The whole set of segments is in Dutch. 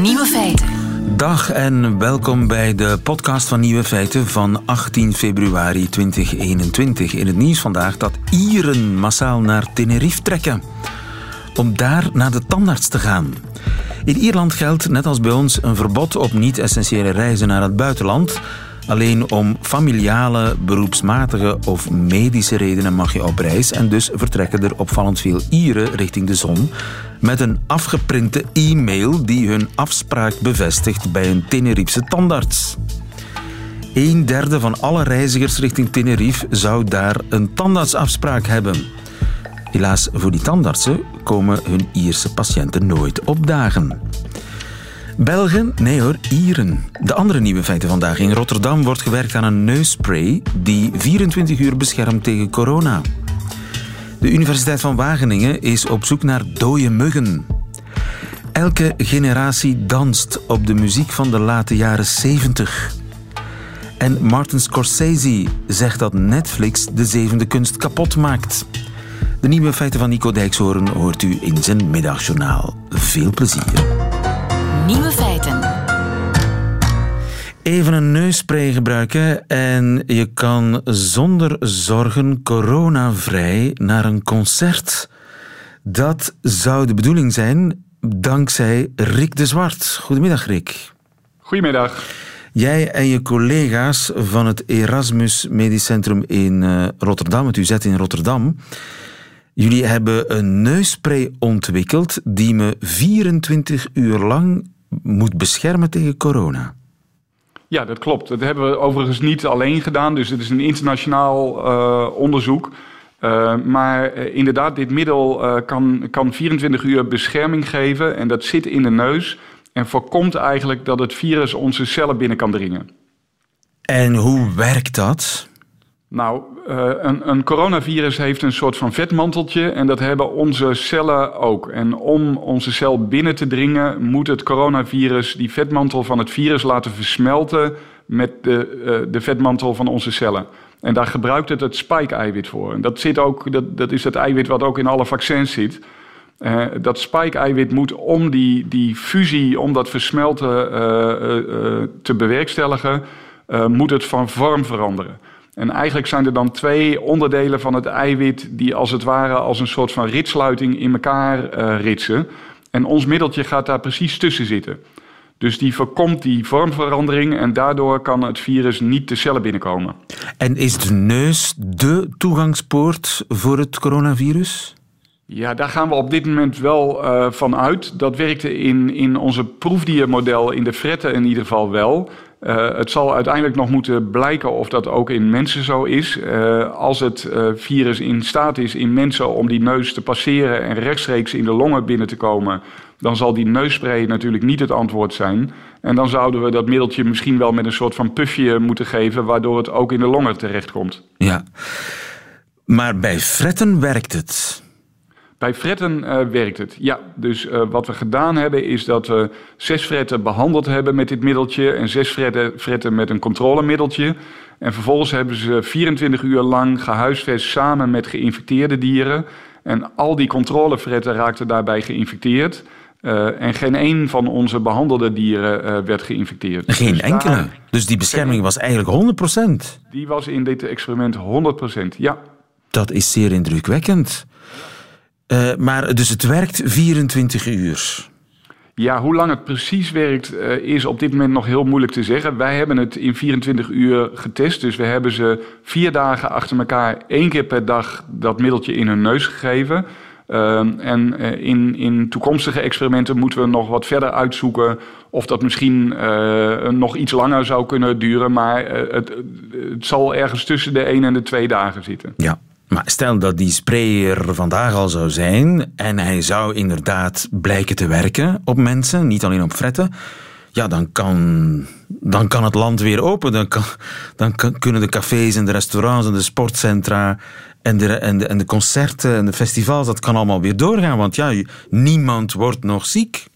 Nieuwe feiten. Dag en welkom bij de podcast van Nieuwe Feiten van 18 februari 2021. In het nieuws vandaag dat Ieren massaal naar Tenerife trekken. Om daar naar de tandarts te gaan. In Ierland geldt, net als bij ons, een verbod op niet-essentiële reizen naar het buitenland. Alleen om familiale, beroepsmatige of medische redenen mag je op reis en dus vertrekken er opvallend veel Ieren richting de zon met een afgeprinte e-mail die hun afspraak bevestigt bij een Tenerifse tandarts. Een derde van alle reizigers richting Tenerife zou daar een tandartsafspraak hebben. Helaas voor die tandartsen komen hun Ierse patiënten nooit opdagen. Belgen? Nee hoor, Ieren. De andere nieuwe feiten vandaag. In Rotterdam wordt gewerkt aan een neusspray die 24 uur beschermt tegen corona. De Universiteit van Wageningen is op zoek naar dode muggen. Elke generatie danst op de muziek van de late jaren 70. En Martin Scorsese zegt dat Netflix de zevende kunst kapot maakt. De nieuwe feiten van Nico Dijkshoorn hoort u in zijn middagjournaal. Veel plezier. Nieuwe feiten. Even een neusspray gebruiken en je kan zonder zorgen coronavrij naar een concert. Dat zou de bedoeling zijn dankzij Rick de Zwart. Goedemiddag, Rick. Goedemiddag. Jij en je collega's van het Erasmus Medisch Centrum in uh, Rotterdam, het UZ in Rotterdam, jullie hebben een neusspray ontwikkeld die me 24 uur lang moet beschermen tegen corona. Ja, dat klopt. Dat hebben we overigens niet alleen gedaan. Dus het is een internationaal uh, onderzoek. Uh, maar uh, inderdaad, dit middel kan, kan 24 uur bescherming geven. En dat zit in de neus. En voorkomt eigenlijk dat het virus onze cellen binnen kan dringen. En hoe werkt dat? Nou, uh, een, een, coronavirus heeft een soort van vetmanteltje en dat hebben onze cellen ook. En om onze cel binnen te dringen, moet het coronavirus die vetmantel van het virus laten versmelten met de, uh, de vetmantel van onze cellen. En daar gebruikt het het spike-eiwit voor. En dat, zit ook, dat, dat is het eiwit wat ook in alle vaccins zit. Uh, dat spike-eiwit moet om die, die fusie, om dat versmelten te bewerkstelligen, moet het van vorm veranderen. En eigenlijk zijn er dan twee onderdelen van het eiwit die als het ware als een soort van ritsluiting in elkaar uh, ritsen. En ons middeltje gaat daar precies tussen zitten. Dus die voorkomt die vormverandering en daardoor kan het virus niet de cellen binnenkomen. En is de neus de toegangspoort voor het coronavirus? Ja, daar gaan we op dit moment wel uh, van uit. Dat werkte in, in onze proefdiermodel in de fretten in ieder geval wel. Uh, het zal uiteindelijk nog moeten blijken of dat ook in mensen zo is. Uh, als het uh, virus in staat is in mensen om die neus te passeren en rechtstreeks in de longen binnen te komen, dan zal die neusspray natuurlijk niet het antwoord zijn. En dan zouden we dat middeltje misschien wel met een soort van pufje moeten geven, waardoor het ook in de longen terechtkomt. Ja, maar bij fretten werkt het. Bij fretten uh, werkt het. Ja, dus uh, wat we gedaan hebben is dat we zes fretten behandeld hebben met dit middeltje en zes fretten, fretten met een controlemiddeltje. En vervolgens hebben ze 24 uur lang gehuisvest samen met geïnfecteerde dieren. En al die controlefretten raakten daarbij geïnfecteerd. Uh, en geen één van onze behandelde dieren werd geïnfecteerd. Geen dus enkele? Daar... Dus die bescherming was eigenlijk 100%? Die was in dit experiment 100%, ja. Dat is zeer indrukwekkend. Uh, maar dus het werkt 24 uur. Ja, hoe lang het precies werkt uh, is op dit moment nog heel moeilijk te zeggen. Wij hebben het in 24 uur getest. Dus we hebben ze vier dagen achter elkaar één keer per dag dat middeltje in hun neus gegeven. Uh, en uh, in, in toekomstige experimenten moeten we nog wat verder uitzoeken of dat misschien nog iets langer zou kunnen duren. Maar het, het zal ergens tussen de één en de twee dagen zitten. Ja. Maar stel dat die spray er vandaag al zou zijn en hij zou inderdaad blijken te werken op mensen, niet alleen op fretten, ja, dan kan, dan kan het land weer open. Dan, kan, dan kunnen de cafés en de restaurants en de sportcentra en de, en, de, en de concerten en de festivals, dat kan allemaal weer doorgaan. Want ja, niemand wordt nog ziek.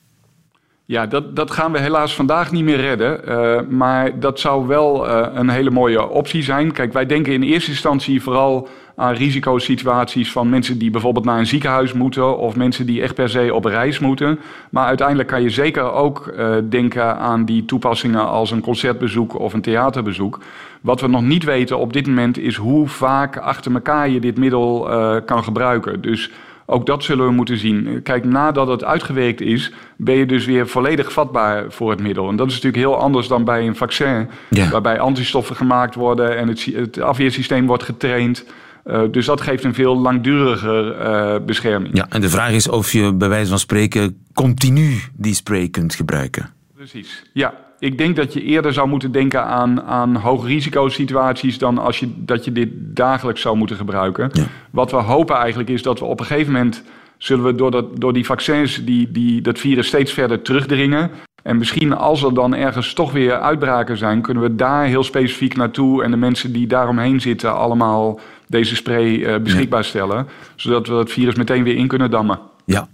Ja, dat, dat gaan we helaas vandaag niet meer redden. Uh, maar dat zou wel uh, een hele mooie optie zijn. Kijk, wij denken in eerste instantie vooral aan risicosituaties van mensen die bijvoorbeeld naar een ziekenhuis moeten of mensen die echt per se op reis moeten. Maar uiteindelijk kan je zeker ook uh, denken aan die toepassingen als een concertbezoek of een theaterbezoek. Wat we nog niet weten op dit moment is hoe vaak achter elkaar je dit middel uh, kan gebruiken. Dus ook dat zullen we moeten zien. Kijk, nadat het uitgewerkt is, ben je dus weer volledig vatbaar voor het middel. En dat is natuurlijk heel anders dan bij een vaccin, ja. waarbij antistoffen gemaakt worden en het, het afweersysteem wordt getraind. Uh, dus dat geeft een veel langduriger uh, bescherming. Ja, en de vraag is of je bij wijze van spreken continu die spray kunt gebruiken. Precies, ja. Ik denk dat je eerder zou moeten denken aan, aan hoogrisicosituaties dan als je, dat je dit dagelijks zou moeten gebruiken. Ja. Wat we hopen eigenlijk is dat we op een gegeven moment zullen we door, dat, door die vaccins die, die dat virus steeds verder terugdringen. En misschien als er dan ergens toch weer uitbraken zijn, kunnen we daar heel specifiek naartoe en de mensen die daaromheen zitten allemaal deze spray uh, beschikbaar stellen. Zodat we het virus meteen weer in kunnen dammen. Ja.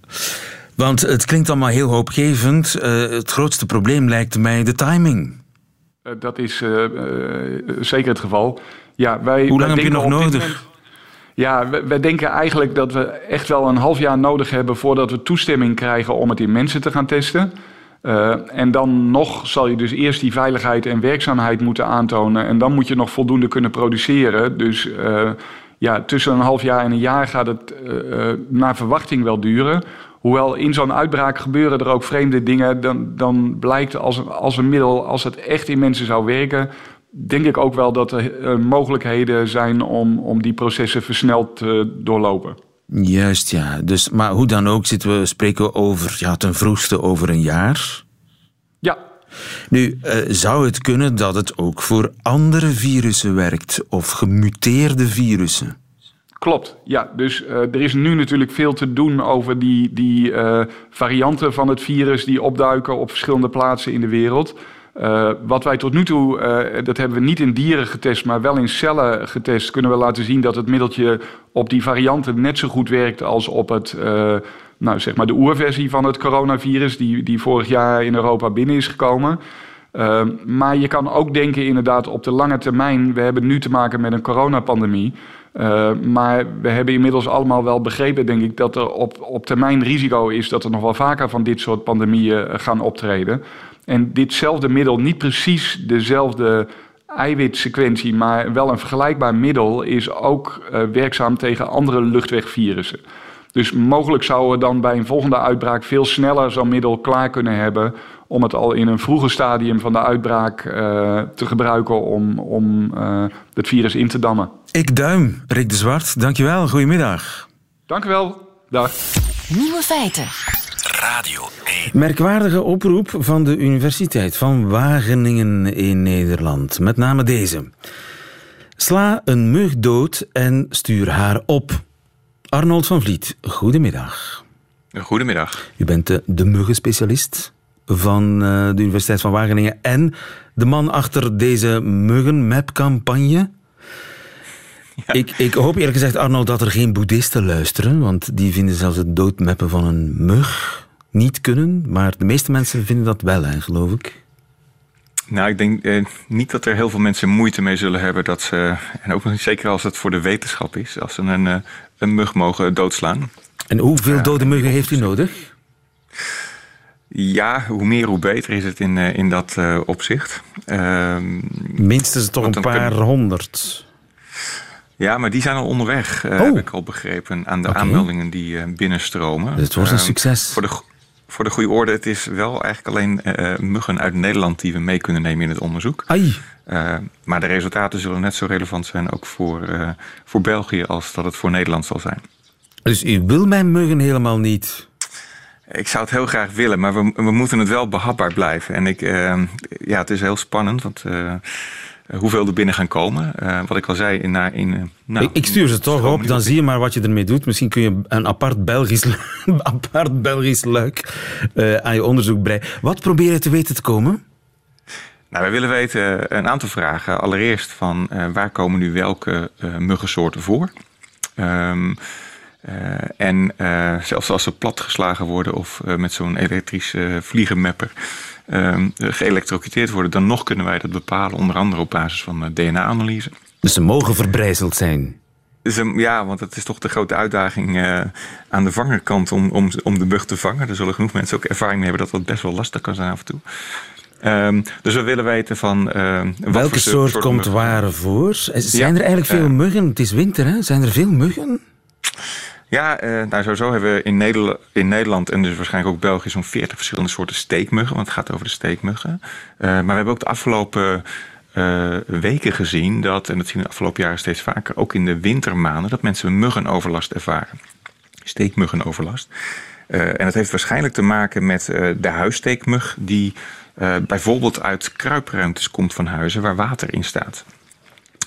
Want het klinkt allemaal heel hoopgevend. Uh, het grootste probleem lijkt mij de timing. Uh, dat is uh, zeker het geval. Ja, wij, Hoe lang heb je nog nodig? Moment, ja, wij, wij, denken eigenlijk dat we echt wel een half jaar nodig hebben voordat we toestemming krijgen om het in mensen te gaan testen. En dan nog zal je dus eerst die veiligheid en werkzaamheid moeten aantonen. En dan moet je nog voldoende kunnen produceren. Dus ja, tussen een half jaar en een jaar gaat het naar verwachting wel duren. Hoewel in zo'n uitbraak gebeuren er ook vreemde dingen, dan, dan blijkt als, als een middel, als het echt in mensen zou werken, denk ik ook wel dat er mogelijkheden zijn om, om die processen versneld te doorlopen. Juist, ja. Dus, maar hoe dan ook zitten we spreken over ja, ten vroegste over een jaar. Ja. Nu, uh, zou het kunnen dat het ook voor andere virussen werkt of gemuteerde virussen? Klopt, ja. Dus uh, er is nu natuurlijk veel te doen over die, die uh, varianten van het virus die opduiken op verschillende plaatsen in de wereld. Uh, wat wij tot nu toe, dat hebben we niet in dieren getest, maar wel in cellen getest, kunnen we laten zien dat het middeltje op die varianten net zo goed werkt als op het, nou, zeg maar de oerversie van het coronavirus, die, die vorig jaar in Europa binnen is gekomen. Maar je kan ook denken inderdaad op de lange termijn. We hebben nu te maken met een coronapandemie. Maar we hebben inmiddels allemaal wel begrepen, denk ik, dat er op, op termijn risico is dat er nog wel vaker van dit soort pandemieën eh, gaan optreden. En ditzelfde middel, niet precies dezelfde eiwitsequentie, maar wel een vergelijkbaar middel, is ook uh, werkzaam tegen andere luchtwegvirussen. Dus mogelijk zouden we dan bij een volgende uitbraak veel sneller zo'n middel klaar kunnen hebben om het al in een vroege stadium van de uitbraak uh, te gebruiken om, om uh, het virus in te dammen. Ik duim, Rick de Zwart. Dankjewel, goedemiddag. Dank u wel, dag. Nieuwe feiten. Radio 1. Merkwaardige oproep van de Universiteit van Wageningen in Nederland. Met name deze. Sla een mug dood en stuur haar op. Arnold van Vliet, goedemiddag. Goedemiddag. U bent de, de muggenspecialist van uh, de Universiteit van Wageningen en de man achter deze muggenmap-campagne. Ja. Ik, ik, hoop eerlijk gezegd, Arnold, dat er geen boeddhisten luisteren, want die vinden zelfs het doodmappen van een mug niet kunnen. Maar de meeste mensen vinden dat wel, hè, geloof ik. Nou, ik denk eh, niet dat er heel veel mensen moeite mee zullen hebben dat ze, en ook nog niet zeker als het voor de wetenschap is, als ze een, uh, een mug mogen doodslaan. En hoeveel dode muggen heeft u nodig? Ja, hoe meer hoe beter is het in, uh, in dat uh, opzicht. Uh, Minstens toch een paar honderd. Ja, maar die zijn al onderweg, uh, oh. heb ik al begrepen, aan de okay. aanmeldingen die binnenstromen. Dus het wordt een succes. Voor de, voor de goede orde, het is wel eigenlijk alleen muggen uit Nederland die we mee kunnen nemen in het onderzoek. Ai. maar de resultaten zullen net zo relevant zijn ook voor, voor België als dat het voor Nederland zal zijn. Dus u wil mijn muggen helemaal niet? Ik zou het heel graag willen, maar we, we moeten het wel behapbaar blijven. En ik, ja, het is heel spannend, want hoeveel er binnen gaan komen. Uh, wat ik al zei, in, in nou, ik, ik, stuur ze toch op, dan zie je maar wat je ermee doet. Misschien kun je een apart Belgisch, apart Belgisch luik aan je onderzoek breien. Wat probeer je te weten te komen? Nou, wij willen weten een aantal vragen. Allereerst van waar komen nu welke muggensoorten voor? Um, en zelfs als ze platgeslagen worden of met zo'n elektrische vliegenmapper uh, geëlectrocuteerd worden, dan nog kunnen wij dat bepalen, onder andere op basis van DNA-analyse. Dus ze mogen verbrijzeld zijn? ja, want het is toch de grote uitdaging uh, aan de vangerkant om, om, om de bug te vangen. Er zullen genoeg mensen ook ervaring mee hebben dat dat best wel lastig kan zijn af en toe. Um, dus we willen weten van... Uh, Welke soort, komt waar voor? Zijn er eigenlijk veel muggen? Het is winter, hè? Zijn er veel muggen? Ja, uh, nou sowieso hebben we in Nederland, in Nederland en dus waarschijnlijk ook België zo'n 40 verschillende soorten steekmuggen. Want het gaat over de steekmuggen. maar we hebben ook de afgelopen uh, weken gezien dat, en dat zien we de afgelopen jaren steeds vaker, ook in de wintermaanden, dat mensen muggenoverlast ervaren. Steekmuggenoverlast. En dat heeft waarschijnlijk te maken met de huissteekmug, die bijvoorbeeld uit kruipruimtes komt van huizen waar water in staat.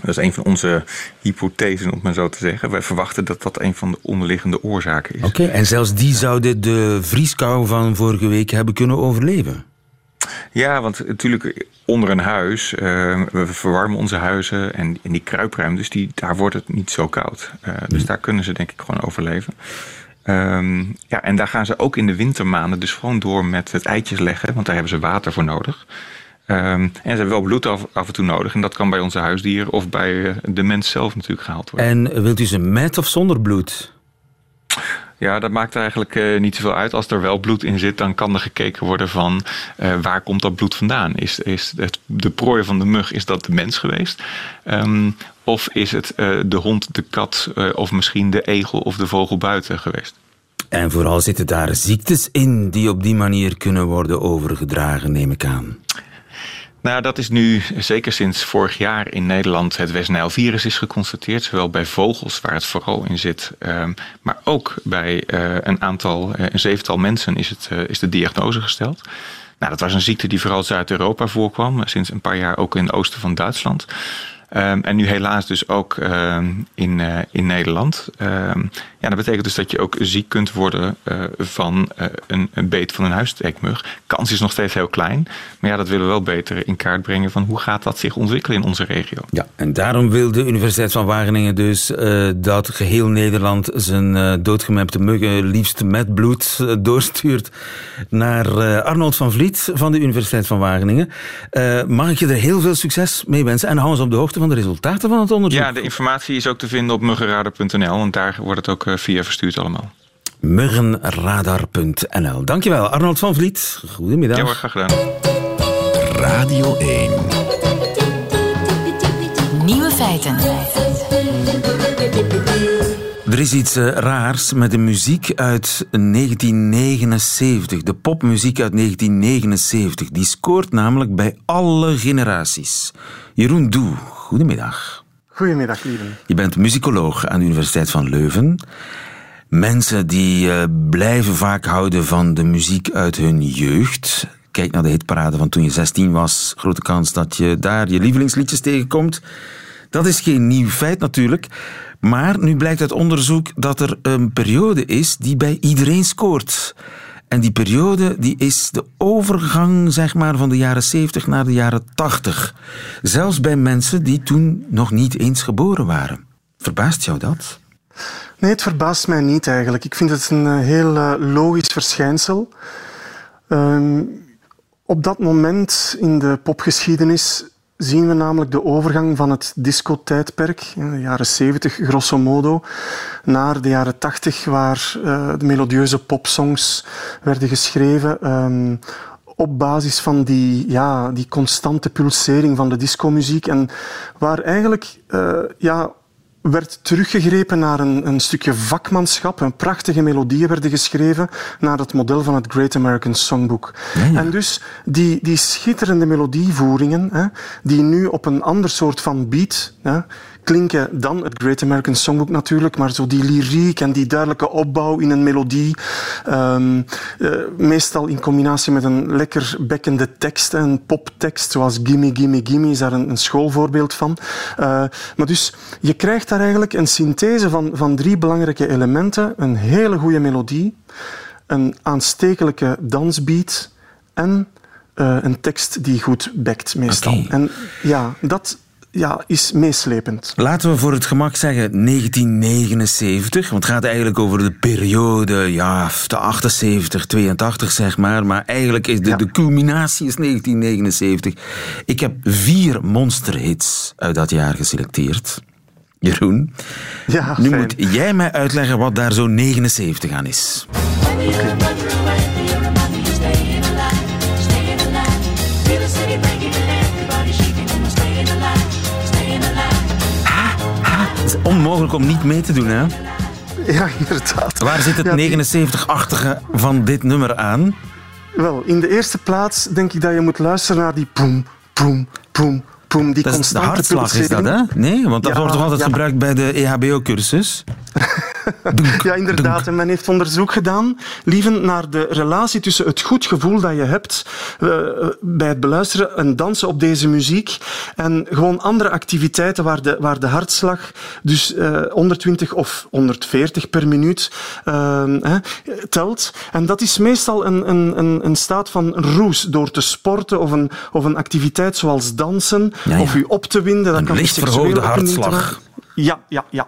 Dat is een van onze hypothesen, om het maar zo te zeggen. Wij verwachten dat dat een van de onderliggende oorzaken is. Oké, en zelfs die zouden de vrieskou van vorige week hebben kunnen overleven? Ja, want natuurlijk onder een huis, uh, we verwarmen onze huizen en in die kruipruimtes, die, daar wordt het niet zo koud. Uh, dus mm. daar kunnen ze denk ik gewoon overleven. Um, ja, en daar gaan ze ook in de wintermaanden dus gewoon door met het eitjes leggen, want daar hebben ze water voor nodig. Um, en ze hebben wel bloed af, af, en toe nodig. En dat kan bij onze huisdieren of bij uh, de mens zelf natuurlijk gehaald worden. En wilt u ze met of zonder bloed? Ja, dat maakt eigenlijk uh, niet zoveel uit. Als er wel bloed in zit, dan kan er gekeken worden van uh, waar komt dat bloed vandaan? Is, is het, de prooi van de mug, is dat de mens geweest? Um, of is het uh, de hond, de kat of misschien de egel of de vogel buiten geweest? En vooral zitten daar ziektes in die op die manier kunnen worden overgedragen, neem ik aan. Nou, dat is nu zeker sinds vorig jaar in Nederland het West virus is geconstateerd. Zowel bij vogels, waar het vooral in zit, ehm, maar ook bij uh, een aantal, uh, een zevental mensen is, het, uh, is de diagnose gesteld. Nou, dat was een ziekte die vooral Zuid-Europa voorkwam, sinds een paar jaar ook in het oosten van Duitsland. Um, en nu helaas dus ook um, in, uh, in Nederland. Um, ja, dat betekent dus dat je ook ziek kunt worden uh, van uh, een, beet van een huissteekmug. Kans is nog steeds heel klein. Maar ja, dat willen we wel beter in kaart brengen van hoe gaat dat zich ontwikkelen in onze regio. Ja, en daarom wil de Universiteit van Wageningen dus dat geheel Nederland zijn doodgemepte muggen liefst met bloed doorstuurt naar Arnold van Vliet van de Universiteit van Wageningen. mag ik je er heel veel succes mee wensen en hou ons op de hoogte van de resultaten van het onderzoek. Ja, de informatie is ook te vinden op muggenradar.nl, want daar wordt het ook eh, via verstuurd allemaal. Muggenradar.nl. Dankjewel, Arnold van Vliet. Goedemiddag. Ja, graag gedaan. Radio 1. Nieuwe feiten. Er is iets eh, raars met de muziek uit 1979. De popmuziek uit 1979. Die scoort namelijk bij alle generaties. Jeroen Doe, goedemiddag. Goedemiddag, lieve. Je bent muzikoloog aan de Universiteit van Leuven. Mensen die uh, blijven vaak houden van de muziek uit hun jeugd. Kijk naar de hitparade van toen je 16 was. Grote kans dat je daar je lievelingsliedjes tegenkomt. Dat is geen nieuw feit natuurlijk. Maar nu blijkt uit onderzoek dat er een periode is die bij iedereen scoort. En die periode die is de overgang zeg maar, van de jaren 70 naar de jaren 80. Zelfs bij mensen die toen nog niet eens geboren waren. Verbaast jou dat? Nee, het verbaast mij niet eigenlijk. Ik vind het een eh, heel eh, logisch verschijnsel. Uh, op dat moment in de popgeschiedenis zien we namelijk de overgang van het discotijdperk, de jaren 70 grosso modo, naar de jaren 80, waar uh, de melodieuze popsongs werden geschreven. Um, op basis van die, ja, die constante pulsering van de discomuziek en waar eigenlijk uh, ja, werd teruggegrepen naar een, een, stukje vakmanschap. Een prachtige melodieën werden geschreven naar het model van het Great American Songbook. En dus die, die schitterende melodievoeringen, hè, die nu op een ander soort van beat hè, klinken dan het Great American Songbook natuurlijk, maar zo die lyriek en die duidelijke opbouw in een melodie, um, uh, meestal in combinatie met een lekker bekkende tekst, een poptekst zoals Gimme, Gimme, Gimme is daar een, een schoolvoorbeeld van. Uh, maar dus je krijgt daar eigenlijk een synthese van, van drie belangrijke elementen, een hele goede melodie, een aanstekelijke dansbeat en uh, een tekst die goed bekt meestal. Okay. En ja, dat ja, is meeslepend. Laten we voor het gemak zeggen 1979, want het gaat eigenlijk over de periode, ja, de 78, 82 zeg maar, maar eigenlijk is de, de culminatie is 1979. Ik heb vier monsterhits uit dat jaar geselecteerd. Jeroen, ja, nu moet jij mij uitleggen wat daar zo 79 aan is. Onmogelijk om niet mee te doen, hè? Ja, inderdaad. Waar zit het 79-achtige van dit nummer aan? Wel, in de eerste plaats denk ik dat je moet luisteren naar die poem, poem, poem, poem. Die dat is de hartslag is dat, hè? Nee, want dat wordt toch altijd gebruikt bij de EHBO-cursus? ja, inderdaad. En men heeft onderzoek gedaan, lieven naar de relatie tussen het goed gevoel dat je hebt uh, bij het beluisteren en dansen op deze muziek en gewoon andere activiteiten waar de, waar de hartslag dus uh, eh, 120 of 140 per minuut uh, hè, telt. En dat is meestal een, een, een, staat van roes door te sporten of een, of een activiteit zoals dansen ja, ja. of je op te winden. Dat een kan licht verhoogde hartslag. Ja, ja, ja.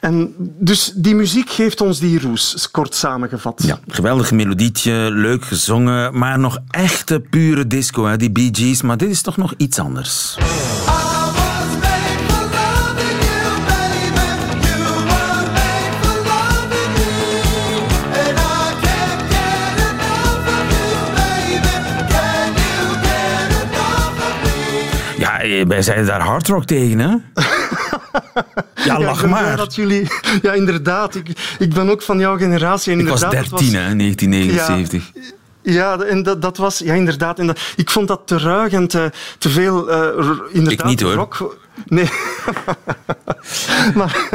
En dus die muziek geeft ons die roes, kort samengevat. Ja, geweldig melodietje, leuk gezongen, maar nog echte pure disco, hè, die Bee Gees. Maar dit is toch nog iets anders. Ja, wij zeiden daar hardrock tegen, hè? Ja, lach maar. Dat jullie, ja, inderdaad. Ik, ik ben ook van jouw generatie. En ik was 13, hè, 1979. Ja, ja, en dat, dat was, ja, inderdaad. En dat, ik vond dat te ruig en te, te veel, uh, inderdaad, ik niet, hoor. rock. Nee. maar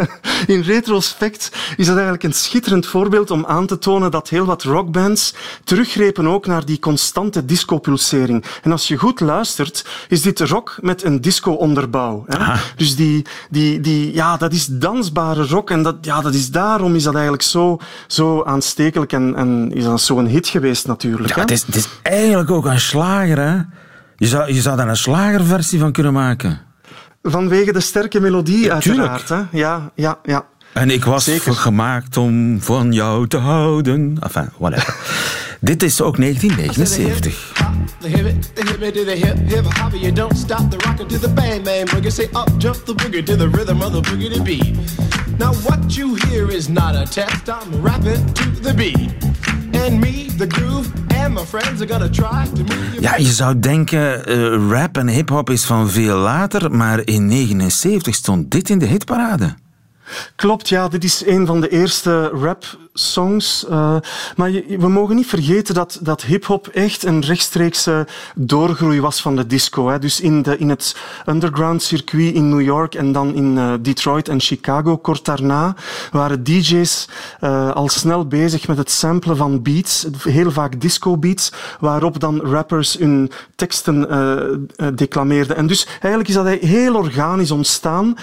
in retrospect is dat eigenlijk een schitterend voorbeeld om aan te tonen dat heel wat rockbands teruggrepen ook naar die constante discopulsering. En als je goed luistert, is dit rock met een disco-onderbouw. Dus die, die, die, ja, dat is dansbare rock en dat, ja, dat is daarom is dat eigenlijk zo, zo aanstekelijk en, en is dat zo'n hit geweest natuurlijk. Ja, het, is, het is eigenlijk ook een slager, hè? Je zou, je zou daar een slagerversie van kunnen maken. Vanwege de sterke melodie, ja, uiteraard. Hè? Ja, ja, ja. En ik was Zeker. gemaakt om van jou te houden. Enfin, whatever. Dit is ook 1979. The hip, the hip, to the hip, hip hop, you don't stop the rocker to the bang bang boogie. Say up, jump the boogie to the rhythm of the boogie to beat. Now what you hear is not a test, I'm rapping to the beat. And me, the groove, and my friends are gonna try to move Ja, je zou denken, uh, rap en hip-hop is van veel later, maar in 79 stond dit in de hitparade. Klopt, ja, dit is een van de eerste rap-songs. Uh, maar we mogen niet vergeten dat, dat hip-hop echt een rechtstreekse doorgroei was van de disco. Hè. Dus in, de, in het underground circuit in New York en dan in uh, Detroit en Chicago kort daarna waren DJ's uh, al snel bezig met het samplen van beats, heel vaak disco-beats, waarop dan rappers hun teksten declameerden. En dus eigenlijk is dat heel organisch ontstaan,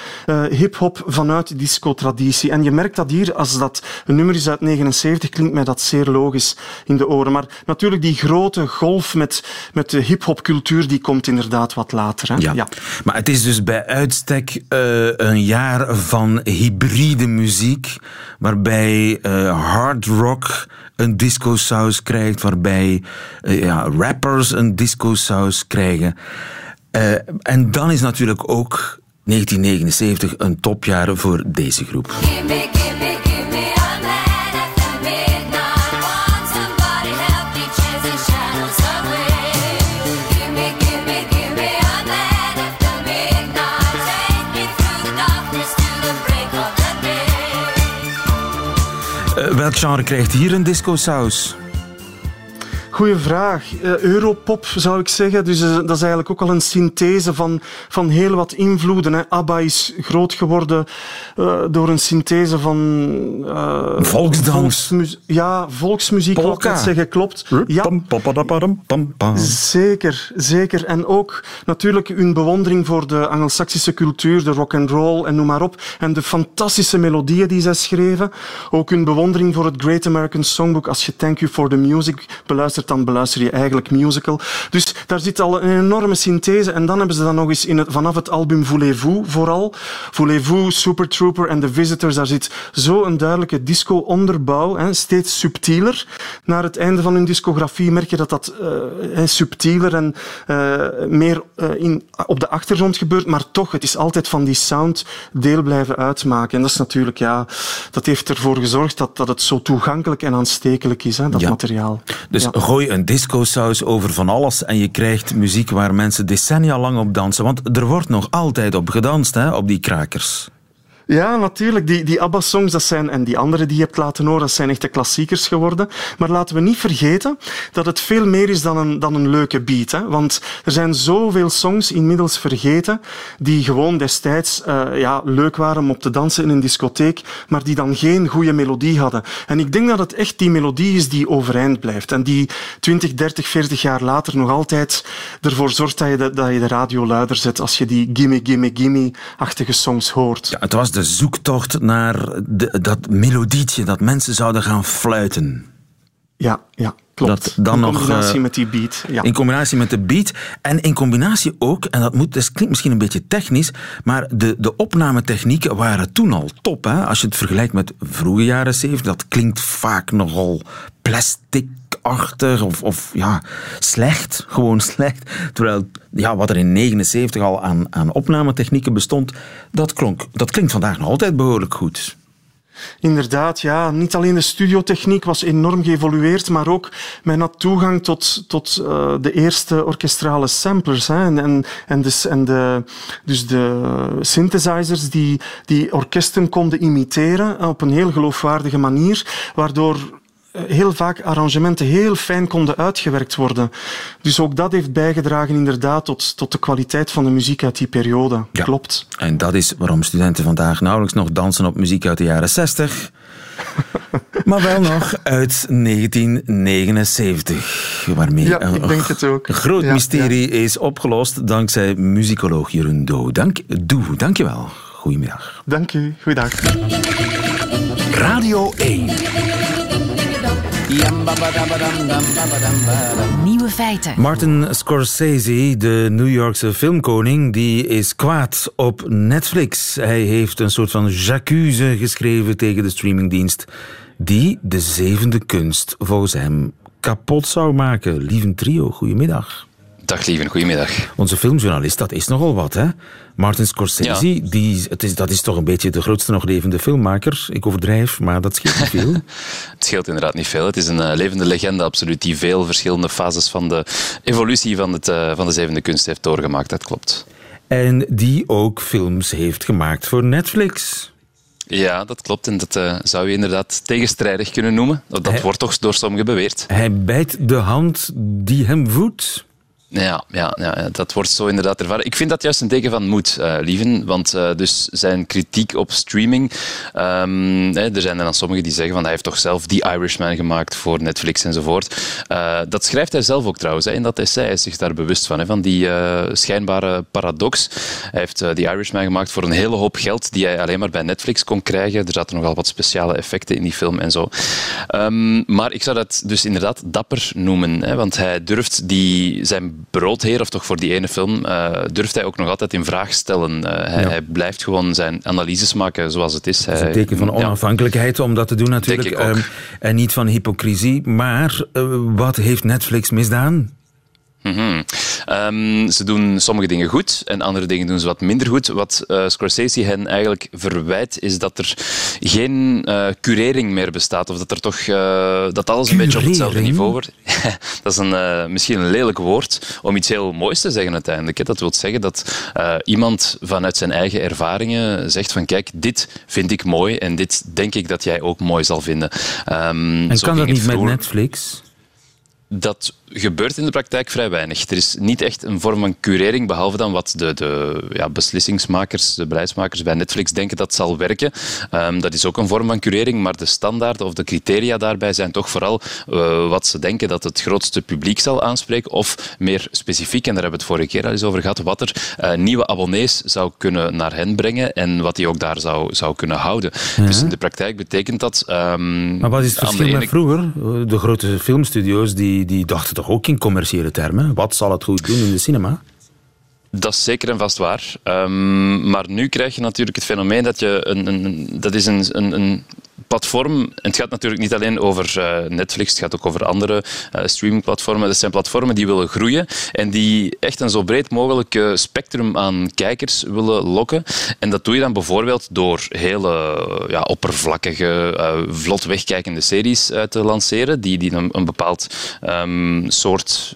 hip-hop vanuit die disco-traditie. En je merkt dat hier, als dat een nummer is uit 79, klinkt mij dat zeer logisch in de oren. Maar natuurlijk, die grote golf met, met de hip-hop cultuur, die komt inderdaad wat later. Hè? Ja. ja. maar het is dus bij uitstek uh, een jaar van hybride muziek, waarbij uh, hard rock een disco-saus krijgt, waarbij uh, ja, rappers een disco-saus krijgen. en dan is natuurlijk ook 1979 een topjaar voor deze groep. Welk genre krijgt hier een disco-saus? Goeie vraag. Uh, Europop zou ik zeggen. Dus uh, dat is eigenlijk ook al een synthese van, van heel wat invloeden. Hè. ABBA is groot geworden uh, door een synthese van... Volksdans. Volksmu ja, volksmuziek, wil ik zeggen. Klopt. Ja. Zeker, zeker. En ook natuurlijk hun bewondering voor de Angelsaksische cultuur, de rock and roll en noem maar op. En de fantastische melodieën die zij schreven. Ook hun bewondering voor het Great American Songbook. Als je Thank You for the Music beluistert luistert, dan beluister je eigenlijk musical. Dus daar zit al een enorme synthese. En dan hebben ze dan nog eens in het, vanaf het album Voulez-vous vooral. Voulez-vous, Super Trooper en The Visitors, daar zit zo een duidelijke disco-onderbouw. Steeds subtieler. Naar het einde van hun discografie merk je dat dat uh, subtieler en uh, meer uh, in, op de achtergrond gebeurt. Maar toch, het is altijd van die sound deel blijven uitmaken. En dat is natuurlijk, ja, dat heeft ervoor gezorgd dat, dat het zo toegankelijk en aanstekelijk is, hè, dat materiaal. Dus ja. Gooi een disco-saus over van alles en je krijgt muziek waar mensen decennia lang op dansen. Want er wordt nog altijd op gedanst, hè, op die krakers. Ja, natuurlijk. Die, die ABBA-songs, dat zijn, en die andere die je hebt laten horen, dat zijn echte klassiekers geworden. Maar laten we niet vergeten dat het veel meer is dan een, dan een leuke beat. Hè? Want er zijn zoveel songs inmiddels vergeten die gewoon destijds uh, ja, leuk waren om op te dansen in een discotheek, maar die dan geen goede melodie hadden. En ik denk dat het echt die melodie is die overeind blijft. En die 20, 30, 40 jaar later nog altijd ervoor zorgt dat je de, dat je de radio luider zet als je die gimme, gimme, gimme-achtige songs hoort. Ja, het was de zoektocht naar de, dat melodietje dat mensen zouden gaan fluiten. Ja, ja klopt. Dat dan in combinatie nog, uh, met die beat. Ja. In combinatie met de beat. En in combinatie ook, en dat, moet, dat klinkt misschien een beetje technisch, maar de, de opnametechnieken waren toen al top. Hè? Als je het vergelijkt met vroege jaren 70, dat klinkt vaak nogal plastic achtig of, of ja, slecht. Gewoon slecht. Terwijl ja, wat er in 79 al aan, aan opnametechnieken bestond, dat, klonk, dat klinkt vandaag nog altijd behoorlijk goed. Inderdaad, ja. Niet alleen de studiotechniek was enorm geëvolueerd, maar ook men had toegang tot, tot uh, de eerste orkestrale samplers. Hè, en, en, en, dus, en de, dus de synthesizers die, die orkesten konden imiteren op een heel geloofwaardige manier, waardoor heel vaak arrangementen heel fijn konden uitgewerkt worden. Dus ook dat heeft bijgedragen inderdaad tot, tot de kwaliteit van de muziek uit die periode. Ja. Klopt. En dat is waarom studenten vandaag nauwelijks nog dansen op muziek uit de jaren 60. maar wel nog uit 1979. Waarmee ja, ik denk het ook. een groot ja, mysterie is opgelost dankzij muzikoloog Jeroen Doe. Dank, Doe, dankjewel. Goedemiddag. Dank u. Goeiedag. Radio 1. Nieuwe feiten. Martin Scorsese, de New Yorkse filmkoning, die is kwaad op Netflix. Hij heeft een soort van j'accuse geschreven tegen de streamingdienst die de zevende kunst volgens hem kapot zou maken. Lieve trio, goedemiddag. Dag lieve, goedemiddag. Onze filmjournalist, dat is nogal wat, hè? Martin Scorsese, ja. die, het is, dat is toch een beetje de grootste nog levende filmmaker. Ik overdrijf, maar dat scheelt niet veel. het scheelt inderdaad niet veel. Het is een uh, levende legende, absoluut, die veel verschillende fases van de evolutie van, het, uh, van de zevende kunst heeft doorgemaakt. Dat klopt. En die ook films heeft gemaakt voor Netflix. Ja, dat klopt. En dat uh, zou je inderdaad tegenstrijdig kunnen noemen. Dat hij, wordt toch door sommigen beweerd. Hij bijt de hand die hem voedt. Ja, ja, ja, dat wordt zo inderdaad ervaren. Ik vind dat juist een teken van moed, uh, Lieven. Want uh, dus zijn kritiek op streaming... Um, er zijn er dan sommigen die zeggen van hij heeft toch zelf The Irishman gemaakt voor Netflix enzovoort. Uh, dat schrijft hij zelf ook trouwens. Hè, in dat essay hij is zich daar bewust van. Hè, van die schijnbare paradox. Hij heeft The Irishman gemaakt voor een hele hoop geld die hij alleen maar bij Netflix kon krijgen. Er zaten nogal wat speciale effecten in die film en zo. Um, maar ik zou dat dus inderdaad dapper noemen. Hè, want hij durft die, zijn broodheer, of toch voor die ene film, uh, durft hij ook nog altijd in vraag stellen. Uh, hij, ja. hij, blijft gewoon zijn analyses maken zoals het is. Dat is een teken van onafhankelijkheid ja. om dat te doen natuurlijk. Um, en niet van hypocrisie. Maar uh, wat heeft Netflix misdaan? Mm -hmm. um, ze doen sommige dingen goed en andere dingen doen ze wat minder goed. Wat uh, Scorsese hen eigenlijk verwijt, is dat er geen uh, curering meer bestaat. Of dat er toch uh, dat alles een beetje op hetzelfde niveau wordt. dat is een, misschien een lelijk woord om iets heel moois te zeggen uiteindelijk. Hè. Dat wil zeggen dat iemand vanuit zijn eigen ervaringen zegt van kijk, dit vind ik mooi en dit denk ik dat jij ook mooi zal vinden. Um, en kan dat niet vroeger... met Netflix? Dat gebeurt in de praktijk vrij weinig. Er is niet echt een vorm van curering, behalve dan wat de, de ja, beslissingsmakers, de beleidsmakers bij Netflix denken dat zal werken. Um, dat is ook een vorm van curering, maar de standaarden of de criteria daarbij zijn toch vooral uh, wat ze denken dat het grootste publiek zal aanspreken, of meer specifiek, en daar hebben we het vorige keer al eens over gehad, wat er uh, nieuwe abonnees zou kunnen naar hen brengen en wat die ook daar zou, zou kunnen houden. Ja. Dus in de praktijk betekent dat... Um, maar wat is het verschil met vroeger? De grote filmstudio's die die, die dachten toch ook in commerciële termen. Wat zal het goed doen in de cinema? Dat is zeker en vast waar. Um, maar nu krijg je natuurlijk het fenomeen dat je een, een dat is een, een, een platform, het gaat natuurlijk niet alleen over uh, Netflix, het gaat ook over andere uh, streamingplatformen. Dat zijn platformen die willen groeien en die echt een zo breed mogelijk spectrum aan kijkers willen lokken. En dat doe je dan bijvoorbeeld door hele ja, oppervlakkige, vlot wegkijkende series te lanceren, die, die een, bepaald um, soort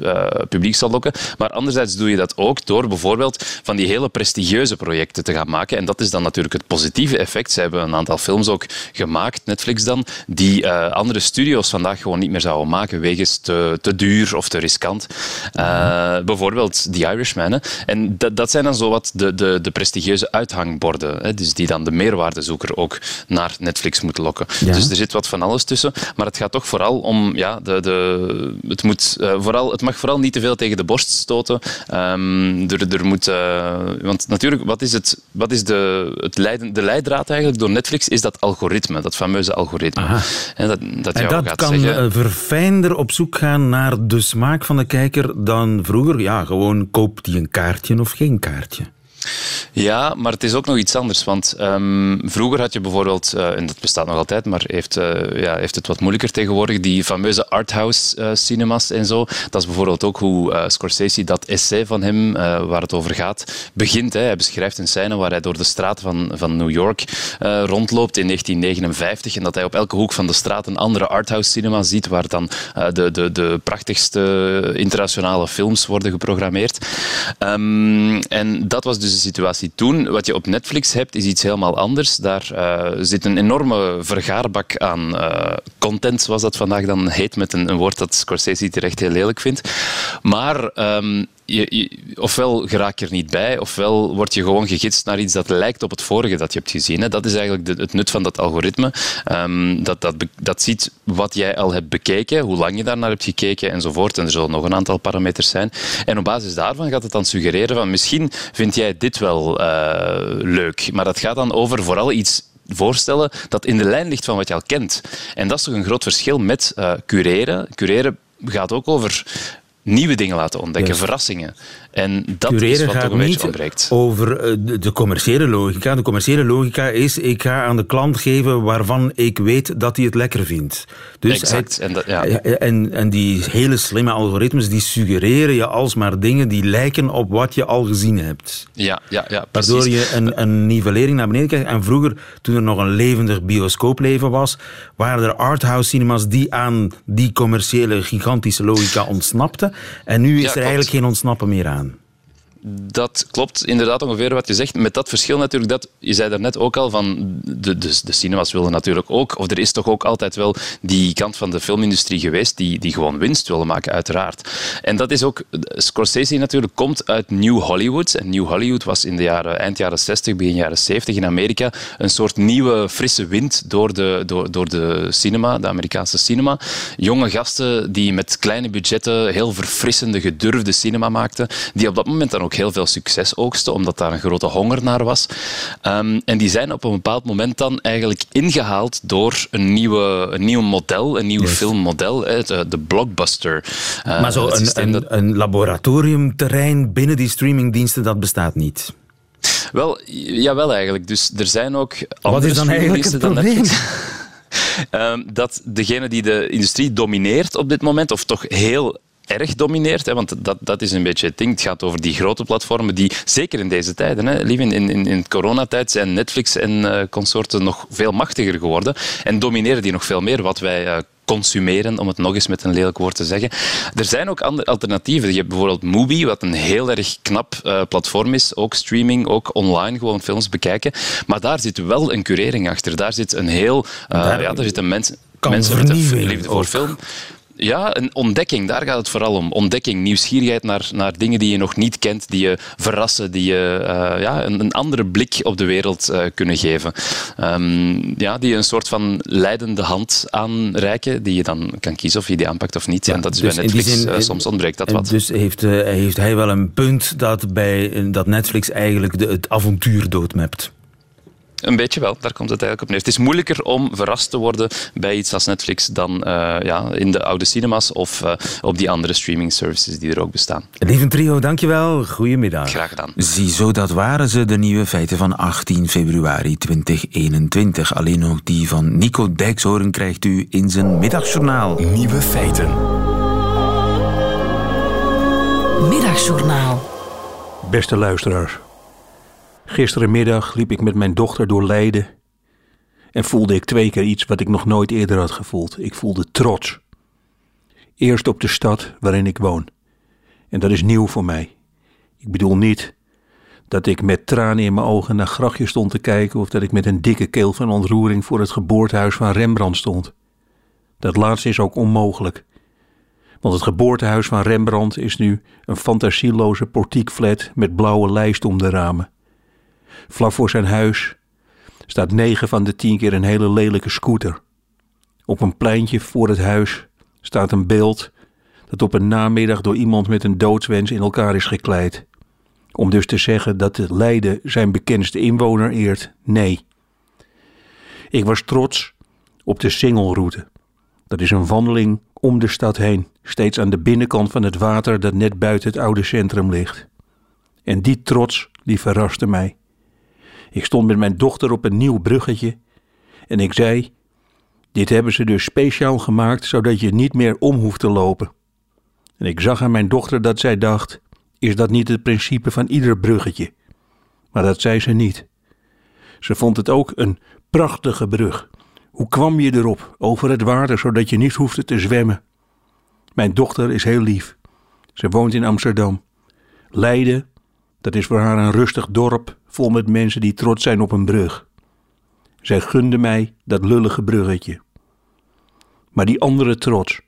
publiek zal lokken. Maar anderzijds doe je dat ook door bijvoorbeeld van die hele prestigieuze projecten te gaan maken. En dat is dan natuurlijk het positieve effect. Ze hebben een aantal films ook gemaakt Netflix dan, die uh, andere studio's vandaag gewoon niet meer zouden maken wegens te, te duur of te riskant. Uh, bijvoorbeeld The Irishman. Hè. En dat, dat zijn dan zo wat de, de, de prestigieuze uithangborden, hè, dus die dan de meerwaardezoeker ook naar Netflix moeten lokken. Ja. Dus er zit wat van alles tussen, maar het gaat toch vooral om, ja, de, de, het, moet, uh, vooral, het mag vooral niet te veel tegen de borst stoten. Um, er, er moet, want natuurlijk, wat is, het, wat is de, het leiden, de leidraad eigenlijk door Netflix? Is dat algoritme, dat fameuze algoritme. En dat, dat, en dat kan zeggen... verfijnder op zoek gaan naar de smaak van de kijker dan vroeger. Ja, gewoon koopt hij een kaartje of geen kaartje. Ja, maar het is ook nog iets anders. Want um, vroeger had je bijvoorbeeld, uh, en dat bestaat nog altijd, maar heeft, uh, ja, heeft het wat moeilijker tegenwoordig, die fameuze arthouse uh, cinemas en zo. Dat is bijvoorbeeld ook hoe Scorsese dat essay van hem, waar het over gaat, begint. Hè. Hij beschrijft een scène waar hij door de straat van, van New York rondloopt in 1959 en dat hij op elke hoek van de straat een andere arthouse cinema ziet waar dan de, de, de prachtigste internationale films worden geprogrammeerd. Um, en dat was dus situatie toen. Wat je op Netflix hebt, is iets helemaal anders. Daar uh, zit een enorme vergaarbak aan uh, content, zoals dat vandaag dan heet, met een, een woord dat Scorsese terecht heel lelijk vindt. Maar um, je, ofwel geraak je er niet bij, ofwel word je gewoon gegidst naar iets dat lijkt op het vorige dat je hebt gezien. Hè. Dat is eigenlijk het nut van dat algoritme. Um, dat, dat, ziet wat jij al hebt bekeken, hoe lang je daarnaar hebt gekeken enzovoort. En er zullen nog een aantal parameters zijn. En op basis daarvan gaat het dan suggereren van misschien vind jij dit wel uh, leuk. Maar dat gaat dan over vooral iets voorstellen dat in de lijn ligt van wat je al kent. En dat is toch een groot verschil met uh, cureren. Cureren gaat ook over nieuwe dingen laten ontdekken, yes. verrassingen. En dat Cureren is wat toch een beetje ontbreekt. over eh, de commerciële logica. De commerciële logica is, ik ga aan de klant geven waarvan ik weet dat hij het lekker vindt. Dus exact. Het, en, dat, ja. en, en die hele slimme algoritmes, die suggereren je alsmaar dingen die lijken op wat je al gezien hebt. Ja, ja, ja Waardoor precies. je een, een nivellering naar beneden krijgt. En vroeger, toen er nog een levendig bioscoopleven was, waren er arthouse cinemas die aan die commerciële gigantische logica ontsnapten. En nu is Ja, er eigenlijk geen ontsnappen meer aan. Dat klopt inderdaad ongeveer wat je zegt. Met dat verschil natuurlijk dat, je zei daarnet ook al, van de, de, de cinemas willen natuurlijk ook, of er is toch ook altijd wel die kant van de filmindustrie geweest die, die gewoon winst willen maken, uiteraard. En dat is ook, Scorsese natuurlijk komt uit New Hollywood. En New Hollywood was in de jaren, eind jaren 60, begin jaren 70 in Amerika een soort nieuwe frisse wind door de, door, door de cinema, de Amerikaanse cinema. Jonge gasten die met kleine budgetten heel verfrissende, gedurfde cinema maakten, die op dat moment dan ook heel veel succes oogsten, omdat daar een grote honger naar was. Um, en die zijn op een bepaald moment dan eigenlijk ingehaald door een, nieuwe, een nieuw model, een nieuw Yes. filmmodel, de, de blockbuster. Uh, Maar zo een, een, dat- een laboratoriumterrein binnen die streamingdiensten, dat bestaat niet. Wel, jawel eigenlijk. Dus er zijn ook andere Wat is dan eigenlijk het probleem? Ehm, dat degene die de industrie domineert op dit moment, of toch heel erg domineert, hè, want dat, dat is een beetje het ding. Het gaat over die grote platformen die, zeker in deze tijden, hè, lief, in, in, in coronatijd zijn Netflix en eh, consorten nog veel machtiger geworden en domineren die nog veel meer wat wij eh, consumeren, om het nog eens met een lelijk woord te zeggen. Er zijn ook andere alternatieven. Je hebt bijvoorbeeld Mubi, wat een heel erg knap eh, platform is. Ook streaming, ook online, gewoon films bekijken. Maar daar zit wel een curering achter. Daar zit een heel... Daar ja, daar zitten mensen, mensen met een liefde voor film. Ja, een ontdekking, daar gaat het vooral om. Ontdekking, nieuwsgierigheid naar, naar dingen die je nog niet kent, die je verrassen, die je eh, ja, een, een andere blik op de wereld eh, kunnen geven. Ehm, ja, die een soort van leidende hand aanreiken, die je dan kan kiezen of je die aanpakt of niet. Ja, en dat is dus bij Netflix, zin, eh, soms ontbreekt dat wat. Dus heeft, heeft hij wel een punt dat, bij, dat Netflix eigenlijk de, het avontuur doodmapt. Een beetje wel, daar komt het eigenlijk op neer. Het is moeilijker om verrast te worden bij iets als Netflix dan uh, ja, in de oude cinemas of uh, op die andere streaming services die er ook bestaan. Lieve trio, dankjewel. Goedemiddag. Graag gedaan. Ziezo, dat waren ze, de nieuwe feiten van 18 februari 2021. Alleen nog die van Nico Dijkshoorn krijgt u in zijn middagjournaal. Nieuwe feiten. Middagjournaal. Beste luisteraars. Gisterenmiddag liep ik met mijn dochter door Leiden en voelde ik twee keer iets wat ik nog nooit eerder had gevoeld. Ik voelde trots. Eerst op de stad waarin ik woon. En dat is nieuw voor mij. Ik bedoel niet dat ik met tranen in mijn ogen naar grachtjes stond te kijken of dat ik met een dikke keel van ontroering voor het geboortehuis van Rembrandt stond. Dat laatste is ook onmogelijk. Want het geboortehuis van Rembrandt is nu een fantasieloze portiekflat met blauwe lijst om de ramen. Vlak voor zijn huis staat negen van de tien keer een hele lelijke scooter. Op een pleintje voor het huis staat een beeld dat op een namiddag door iemand met een doodswens in elkaar is gekleid. Om dus te zeggen dat het Leiden zijn bekendste inwoner eert, nee. Ik was trots op de Singelroute. Dat is een wandeling om de stad heen, steeds aan de binnenkant van het water dat net buiten het oude centrum ligt. En die trots, die verraste mij. Ik stond met mijn dochter op een nieuw bruggetje en ik zei: Dit hebben ze dus speciaal gemaakt zodat je niet meer om hoeft te lopen. En ik zag aan mijn dochter dat zij dacht: Is dat niet het principe van ieder bruggetje? Maar dat zei ze niet. Ze vond het ook een prachtige brug. Hoe kwam je erop, over het water, zodat je niet hoefde te zwemmen? Mijn dochter is heel lief. Ze woont in Amsterdam. Leiden, dat is voor haar een rustig dorp vol met mensen die trots zijn op een brug. Zij gunde mij dat lullige bruggetje. Maar die andere trots,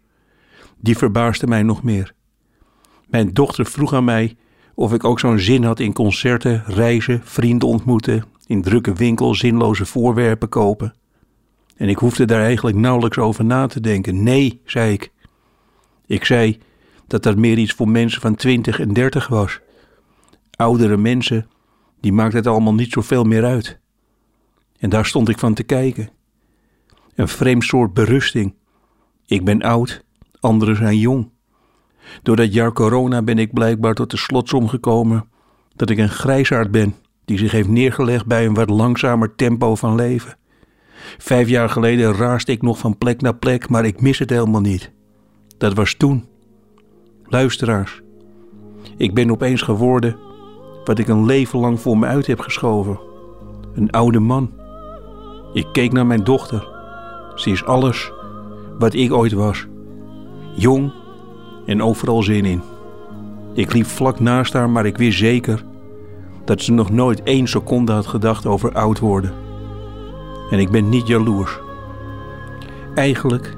die verbaasde mij nog meer. Mijn dochter vroeg aan mij of ik ook zo'n zin had in concerten, reizen, vrienden ontmoeten, in drukke winkels zinloze voorwerpen kopen. En ik hoefde daar eigenlijk nauwelijks over na te denken. Nee, zei ik. Ik zei dat dat meer iets voor mensen van twintig en dertig was. Oudere mensen die maakt het allemaal niet zoveel meer uit. En daar stond ik van te kijken. Een vreemd soort berusting. Ik ben oud, anderen zijn jong. Door dat jaar corona ben ik blijkbaar tot de slotsom gekomen dat ik een grijsaard ben die zich heeft neergelegd bij een wat langzamer tempo van leven. Vijf jaar geleden raaste ik nog van plek naar plek, maar ik mis het helemaal niet. Dat was toen. Luisteraars, ik ben opeens geworden wat ik een leven lang voor me uit heb geschoven. Een oude man. Ik keek naar mijn dochter. Ze is alles wat ik ooit was. Jong en overal zin in. Ik liep vlak naast haar, maar ik wist zeker dat ze nog nooit één seconde had gedacht over oud worden. En ik ben niet jaloers. Eigenlijk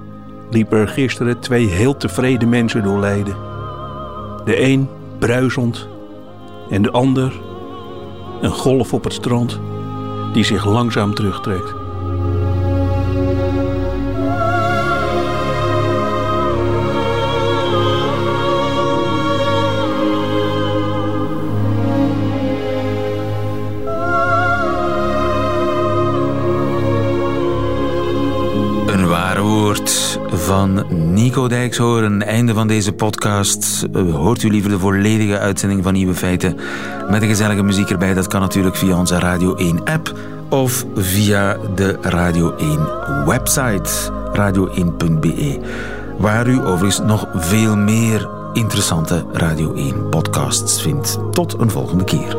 liepen er gisteren twee heel tevreden mensen door Leiden. De een bruisend en de ander een golf op het strand die zich langzaam terugtrekt. Nico Dijkshoorn. Einde van deze podcast. Eh, hoort u liever de volledige uitzending van Nieuwe Feiten met een gezellige muziek erbij? Dat kan natuurlijk via onze Radio 1 app of via de Radio 1 website radio1.be. Waar u overigens nog veel meer interessante Radio 1 podcasts vindt. Tot een volgende keer.